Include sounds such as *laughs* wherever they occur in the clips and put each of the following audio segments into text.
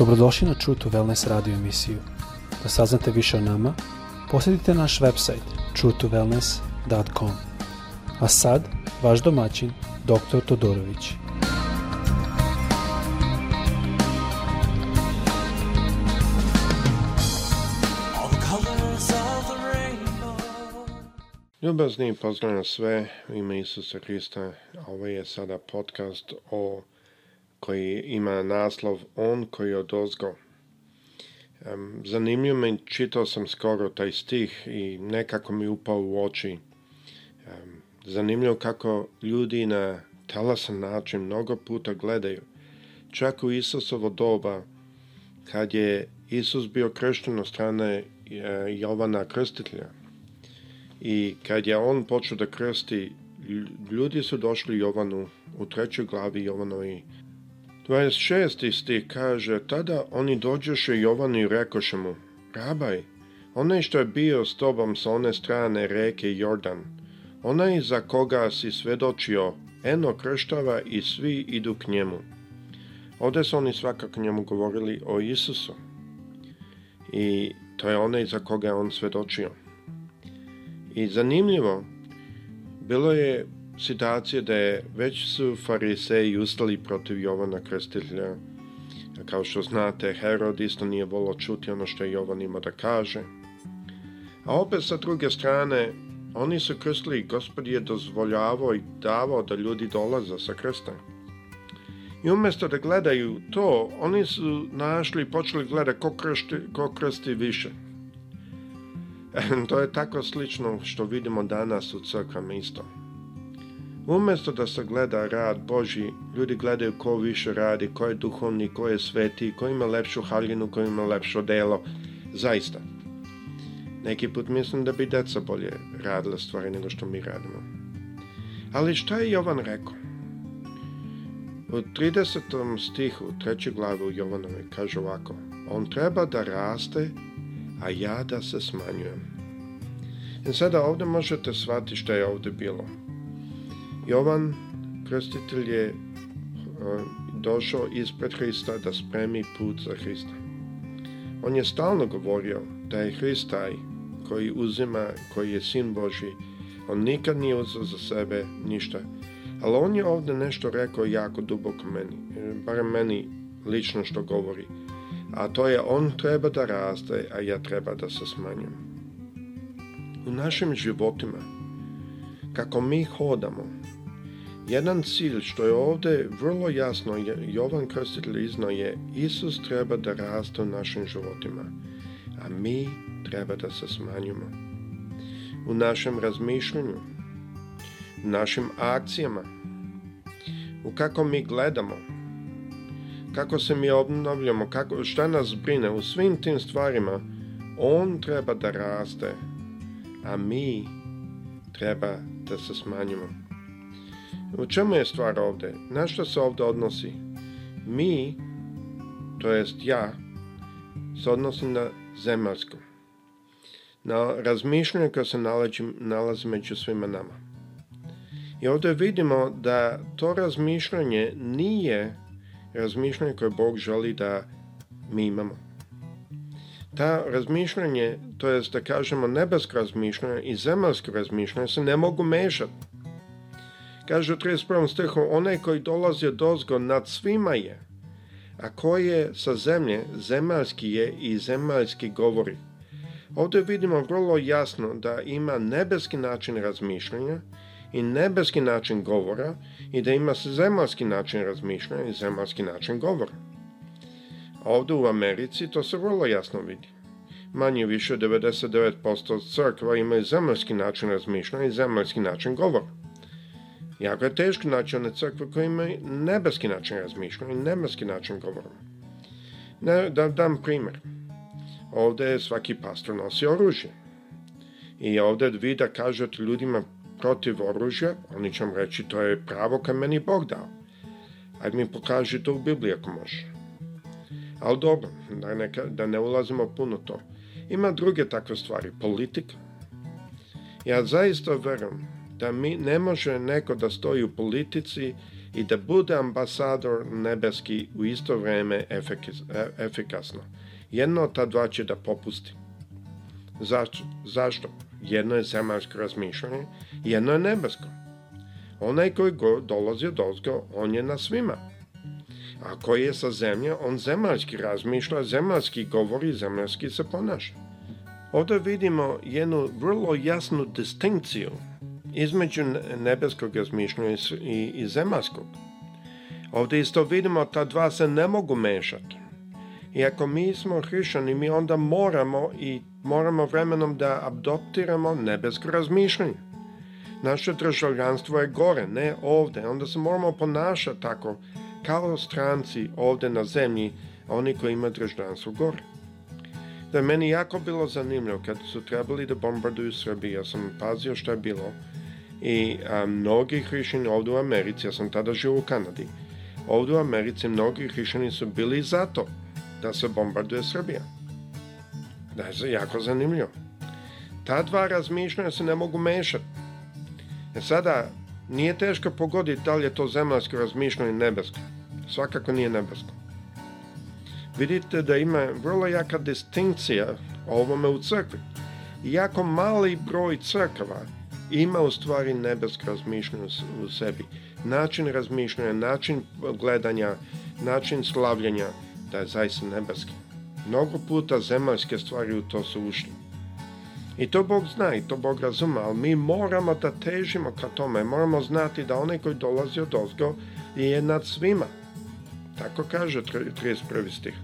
Dobrodošli na True to Wellness radio emisiju. Da saznate više o nama, posjetite naš website truetowellness.com. A sad, vaš domaćin, dr. Todorović. Ljubazni, pozdravljam sve ime Isusa Hrista. Ovo je sada podcast o koji ima naslov On koji je odozgo. Zanimljivo me, čitao sam skoro taj stih i nekako mi upao u oči. Zanimljivo kako ljudi na talasan način mnogo puta gledaju. Čak u Isusovo doba, kad je Isus bio kršten od strane e, Jovana Krstitlja i kad je on počeo da krsti, ljudi su došli Jovanu u trećoj glavi Jovanoj 26. stih kaže, tada oni dođeše Jovanu i rekoše mu, Rabaj, onaj što je bio s tobom sa one strane reke Jordan, onaj za koga si svedočio, eno krštava i svi idu k njemu. Ovdje su oni svakako njemu govorili o Isusu. I to je onaj za koga je on svedočio. I zanimljivo, bilo je situacije da je već su fariseji ustali protiv Jovana Krstitelja. Kao što znate, Herod isto nije volio čuti ono što je Jovan ima da kaže. A opet sa druge strane, oni su krstili i gospod je dozvoljavao i davao da ljudi dolaze sa krsta. I umesto da gledaju to, oni su našli i počeli gledati ko krsti, ko krsti više. *laughs* to je tako slično što vidimo danas u crkvama isto. Umesto da se gleda rad Boži, ljudi gledaju ko više radi, ko je duhovni, ko je sveti, ko ima lepšu haljinu, ko ima lepšo delo. Zaista. Neki put mislim da bi deca bolje radila stvari nego što mi radimo. Ali šta je Jovan rekao? U 30. stihu, trećoj glavi u Jovanove, kaže ovako On treba da raste, a ja da se smanjujem. I e sada ovdje možete shvatiti šta je ovde bilo. Jovan Krstitelj je e, došao ispred Hrista da spremi put za Hrista. On je stalno govorio da je Hrist taj koji uzima, koji je sin Boži. On nikad nije uzeo za sebe ništa. Ali on je ovde nešto rekao jako duboko meni, e, barem meni lično što govori. A to je on treba da raste, a ja treba da se smanjim. U našim životima, kako mi hodamo, Jedan cilj što je ovde vrlo jasno Jovan Krstitelj iznaje Isus treba da raste u našim životima, a mi treba da se smanjimo. U našem razmišljanju, u našim akcijama, u kako mi gledamo, kako se mi obnavljamo, kako, šta nas brine, u svim tim stvarima on treba da raste, a mi treba da se smanjimo. U čemu je stvar ovde? Na što se ovde odnosi? Mi, to jest ja, se odnosim na zemaljsko. Na razmišljanje koje se nalazi, nalazi među svima nama. I ovde vidimo da to razmišljanje nije razmišljanje koje Bog želi da mi imamo ta razmišljanje, to jest da kažemo nebesko razmišljanje i zemaljsko razmišljanje se ne mogu mešati. Kaže u 31. stihu, onaj koji dolazi od ozgo nad svima je, a koji je sa zemlje, zemaljski je i zemaljski govori. Ovde vidimo vrlo jasno da ima nebeski način razmišljanja i nebeski način govora i da ima zemaljski način razmišljanja i zemaljski način govora. Ovde u Americi to se vrlo jasno vidi. Manje više 99% crkva imaju zemaljski način razmišljanja i zemaljski način govora. Jako je teško naći one crkve koje imaju nebeski način razmišljanja i nebeski način govora. Ne, da dam primer. Ovde svaki pastor nosi oružje. I ovde vi da kažete ljudima protiv oružja, oni će vam reći to je pravo kad meni Bog dao. Ajde mi pokaži to u Bibliji ako može. Ali dobro, da neka, da ne ulazimo puno to. Ima druge takve stvari, politika. Ja zaista verujem da mi ne može neko da stoji u politici i da bude ambasador nebeski u isto vreme e, efikasno. Jedno od ta dva će da popusti. Zašto? Zašto? Jedno je zemaljsko razmišljanje, jedno je nebesko. Onaj koji go dolazi od ozgo, on je na svima. A koji je sa zemlje, on zemaljski razmišlja, zemaljski govori, zemaljski se ponaša. Ovde vidimo jednu vrlo jasnu distinkciju između nebeskog razmišljanja i, i zemaljskog. Ovdje isto vidimo, ta dva se ne mogu mešati. I ako mi smo hrišćani, mi onda moramo i moramo vremenom da adoptiramo nebesko razmišljanje. Naše državljanstvo je gore, ne ovde. Onda se moramo ponašati tako, kao stranci ovde na zemlji, oni koji imaju državljanstvo gore. Da je meni jako bilo zanimljivo kad su trebali da bombarduju Srbiju, ja sam pazio što je bilo i a, mnogi hrišćani ovdje u Americi, ja sam tada živio u Kanadi, ovdje u Americi mnogi hrišćani su bili zato da se bombarduje Srbija. Da je jako zanimljivo. Ta dva razmišljanja se ne mogu mešati. E sada, nije teško pogoditi da li je to zemaljsko razmišljanje nebesko. Svakako nije nebesko. Vidite da ima vrlo jaka distinkcija o ovome u crkvi. Jako mali broj crkava ima u stvari nebesko razmišljanje u sebi. Način razmišljanja, način gledanja, način slavljenja da je zaista nebeski. Mnogo puta zemaljske stvari u to su ušli. I to Bog zna i to Bog razume, ali mi moramo da težimo ka tome. Moramo znati da onaj koji dolazi od ozgo je nad svima. Tako kaže 31. stih.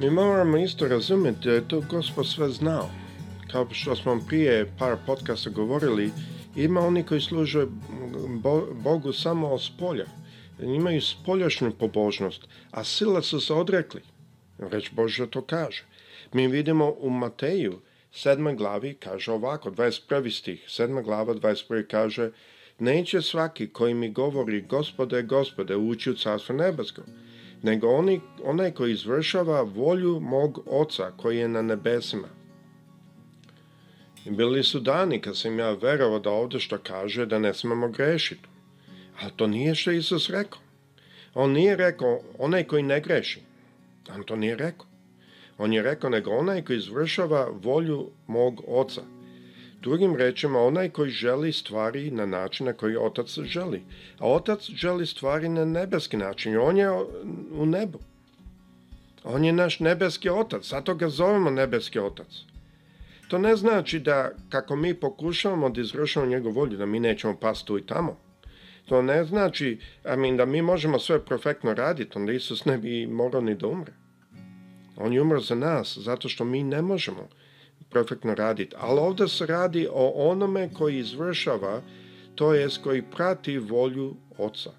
Mi moramo isto razumeti da je to Gospod sve znao kao što smo prije par podcasta govorili, ima oni koji služe Bogu samo od spolja. Imaju spoljašnju pobožnost, a sila su se odrekli. Reč Božja to kaže. Mi vidimo u Mateju, sedma glavi kaže ovako, 21. stih, sedma glava 21. kaže Neće svaki koji mi govori gospode, gospode, ući u carstvo nebesko, nego oni, onaj koji izvršava volju mog oca koji je na nebesima. I bili su dani kad sam ja verovao da ovde što kaže da ne smemo grešiti. Ali to nije što Isus rekao. On nije rekao onaj koji ne greši. On to nije rekao. On je rekao nego onaj koji izvršava volju mog oca. Drugim rečima, onaj koji želi stvari na način na koji otac želi. A otac želi stvari na nebeski način. on je u nebu. On je naš nebeski otac. Zato ga zovemo nebeski otac. To ne znači da kako mi pokušavamo da izvršamo njegovu volju, da mi nećemo pasti tu i tamo. To ne znači I mean, da mi možemo sve perfektno raditi, onda Isus ne bi morao ni da umre. On je umro za nas, zato što mi ne možemo perfektno raditi. Ali ovde se radi o onome koji izvršava, to jest koji prati volju Oca.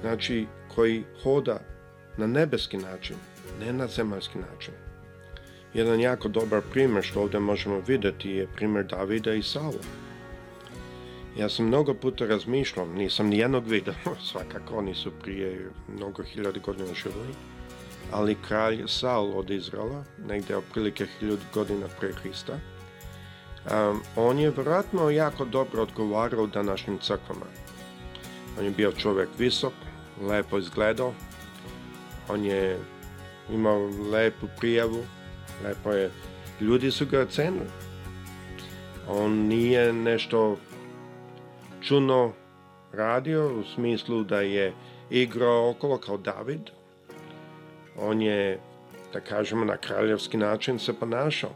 Znači, koji hoda na nebeski način, ne na zemaljski način. Jedan jako dobar primer što ovde možemo videti je primer Davida i Saula. Ja sam mnogo puta razmišljao, nisam ni jednog vidio, *laughs* svakako oni su prije mnogo hiljada godina živjeli, ali kralj Saul od Izraela, negde oprilike hiljadu godina pre Hrista, um, on je vjerojatno jako dobro odgovarao današnjim crkvama. On je bio čovjek visok, lepo izgledao, on je imao lepu prijavu, Lepo je. Ljudi su ga cenili. On nije nešto čuno radio u smislu da je igrao okolo kao David. On je, da kažemo, na kraljevski način se ponašao.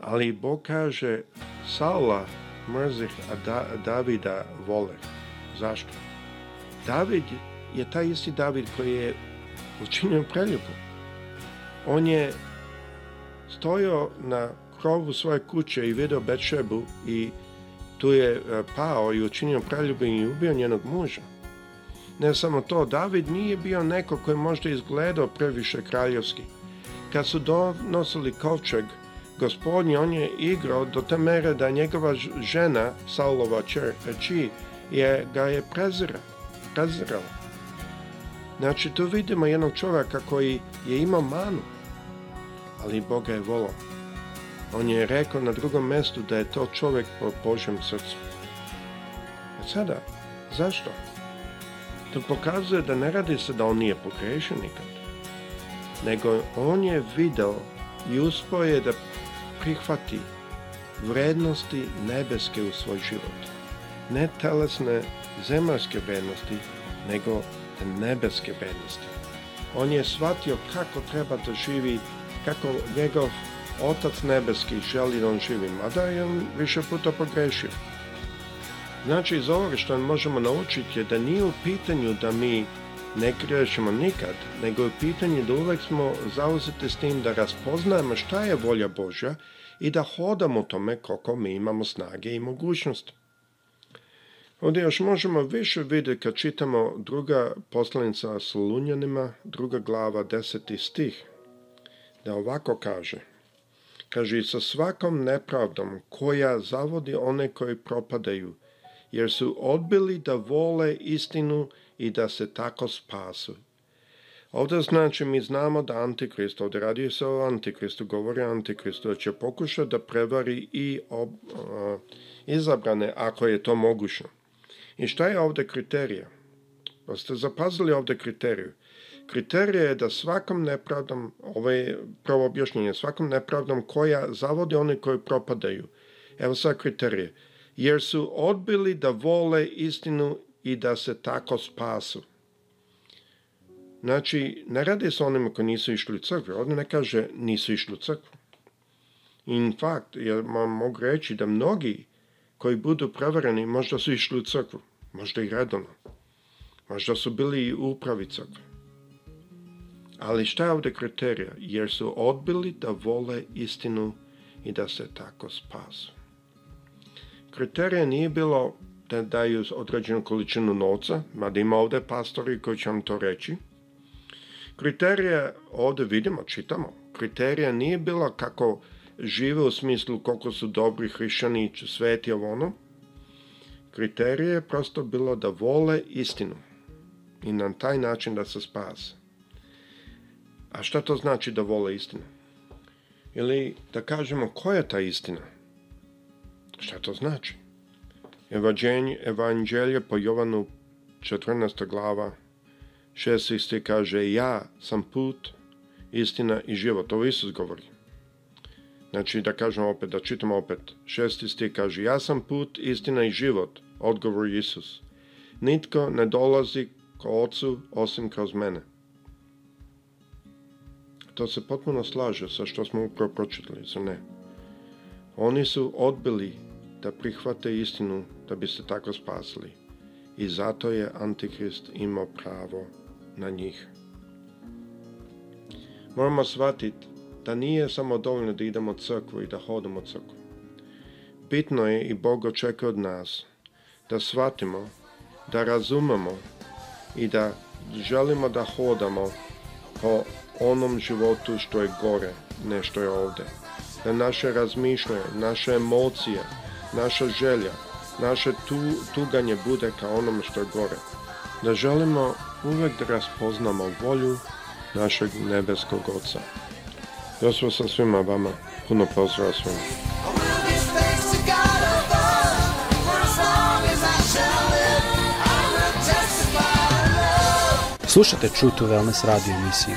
Ali Bog kaže, Saula mrzih, a da, Davida vole. Zašto? David je taj isti David koji je učinio preljubu. On je stojao na krovu svoje kuće i video Bečebu i tu je e, pao i učinio preljubim i ubio njenog muža. Ne samo to, David nije bio neko koji je možda izgledao previše kraljevski. Kad su donosili kovčeg, gospodin on je igrao do te mere da njegova žena, Saulova čerči, je, ga je prezira, prezirala. Znači, tu vidimo jednog čovjeka koji je imao manu, ali Boga je volao. On je rekao na drugom mestu da je to čovek po Božjem srcu. A e sada, zašto? To pokazuje da ne radi se da on nije pogrešio nikad, nego on je video i uspio je da prihvati vrednosti nebeske u svoj život. Ne telesne zemaljske vrednosti, nego nebeske vrednosti. On je shvatio kako treba da živi kako njegov Otac nebeski Sheldon živim, a da je on više puta pogrešio. Znači, iz ovoga što možemo naučiti je da nije u pitanju da mi ne griješimo nikad, nego je u pitanju da uvek smo zauzeti s tim da raspoznajemo šta je volja Božja i da hodamo tome koliko mi imamo snage i mogućnosti. Ovdje još možemo više videti kad čitamo druga poslanica s druga glava, deseti stih, da ovako kaže. Kaže, i sa svakom nepravdom koja zavodi one koji propadaju, jer su odbili da vole istinu i da se tako spasu. Ovde znači mi znamo da Antikrist, ovdje radi se o Antikristu, govori o Antikristu, da će pokušati da prevari i ob, a, izabrane ako je to moguće. I šta je ovde kriterija? Pa ste zapazili ovdje kriteriju. Kriterij je da svakom nepravdom, ovo ovaj, je prvo objašnjenje, svakom nepravdom koja zavode one koji propadaju. Evo sad kriterije. Jer su odbili da vole istinu i da se tako spasu. Znači, ne radi se onima koji nisu išli u crkvu. Ovdje ne kaže nisu išli u crkvu. In fact, ja vam mogu reći da mnogi koji budu prevareni možda su išli u crkvu, možda i redovno. Možda su bili i u upravi crkve. Ali šta je ovde kriterija? Jer su odbili da vole istinu i da se tako spasu. Kriterija nije bilo da daju određenu količinu novca, mada ima ovde pastori koji će vam to reći. Kriterija ovde vidimo, čitamo. Kriterija nije bila kako žive u smislu koliko su dobri hrišćani, sveti, ovo ono. Kriterija je prosto bilo da vole istinu i na taj način da se spase. A šta to znači da vole istinu? Ili da kažemo koja je ta istina? Šta to znači? Evanđelje, evanđelje po Jovanu 14. glava 16. kaže ja sam put, istina i život. Ovo Isus govori. Znači da kažemo opet, da čitamo opet. 6. 16. kaže ja sam put, istina i život. Odgovor Isus. Nitko ne dolazi ko ocu osim kroz mene. To se potpuno slaže sa što smo upravo pročitali, zar ne? Oni su odbili da prihvate istinu da bi se tako spasili i zato je Antikrist imao pravo na njih. Moramo shvatiti da nije samo dovoljno da idemo u crkvu i da hodamo u crkvu. Bitno je i Bog očekuje od nas da shvatimo, da razumemo i da želimo da hodamo po onom životu što je gore, ne što je ovde. Na da naše razmišljanje, naše emocije, naša želja, naše tu, tuganje bude ka onom što je gore. Da želimo uvek da raspoznamo volju našeg nebeskog oca. Prosio sa svima vama, puno pozdrava svima. Slušate True to Wellness radio emisiju.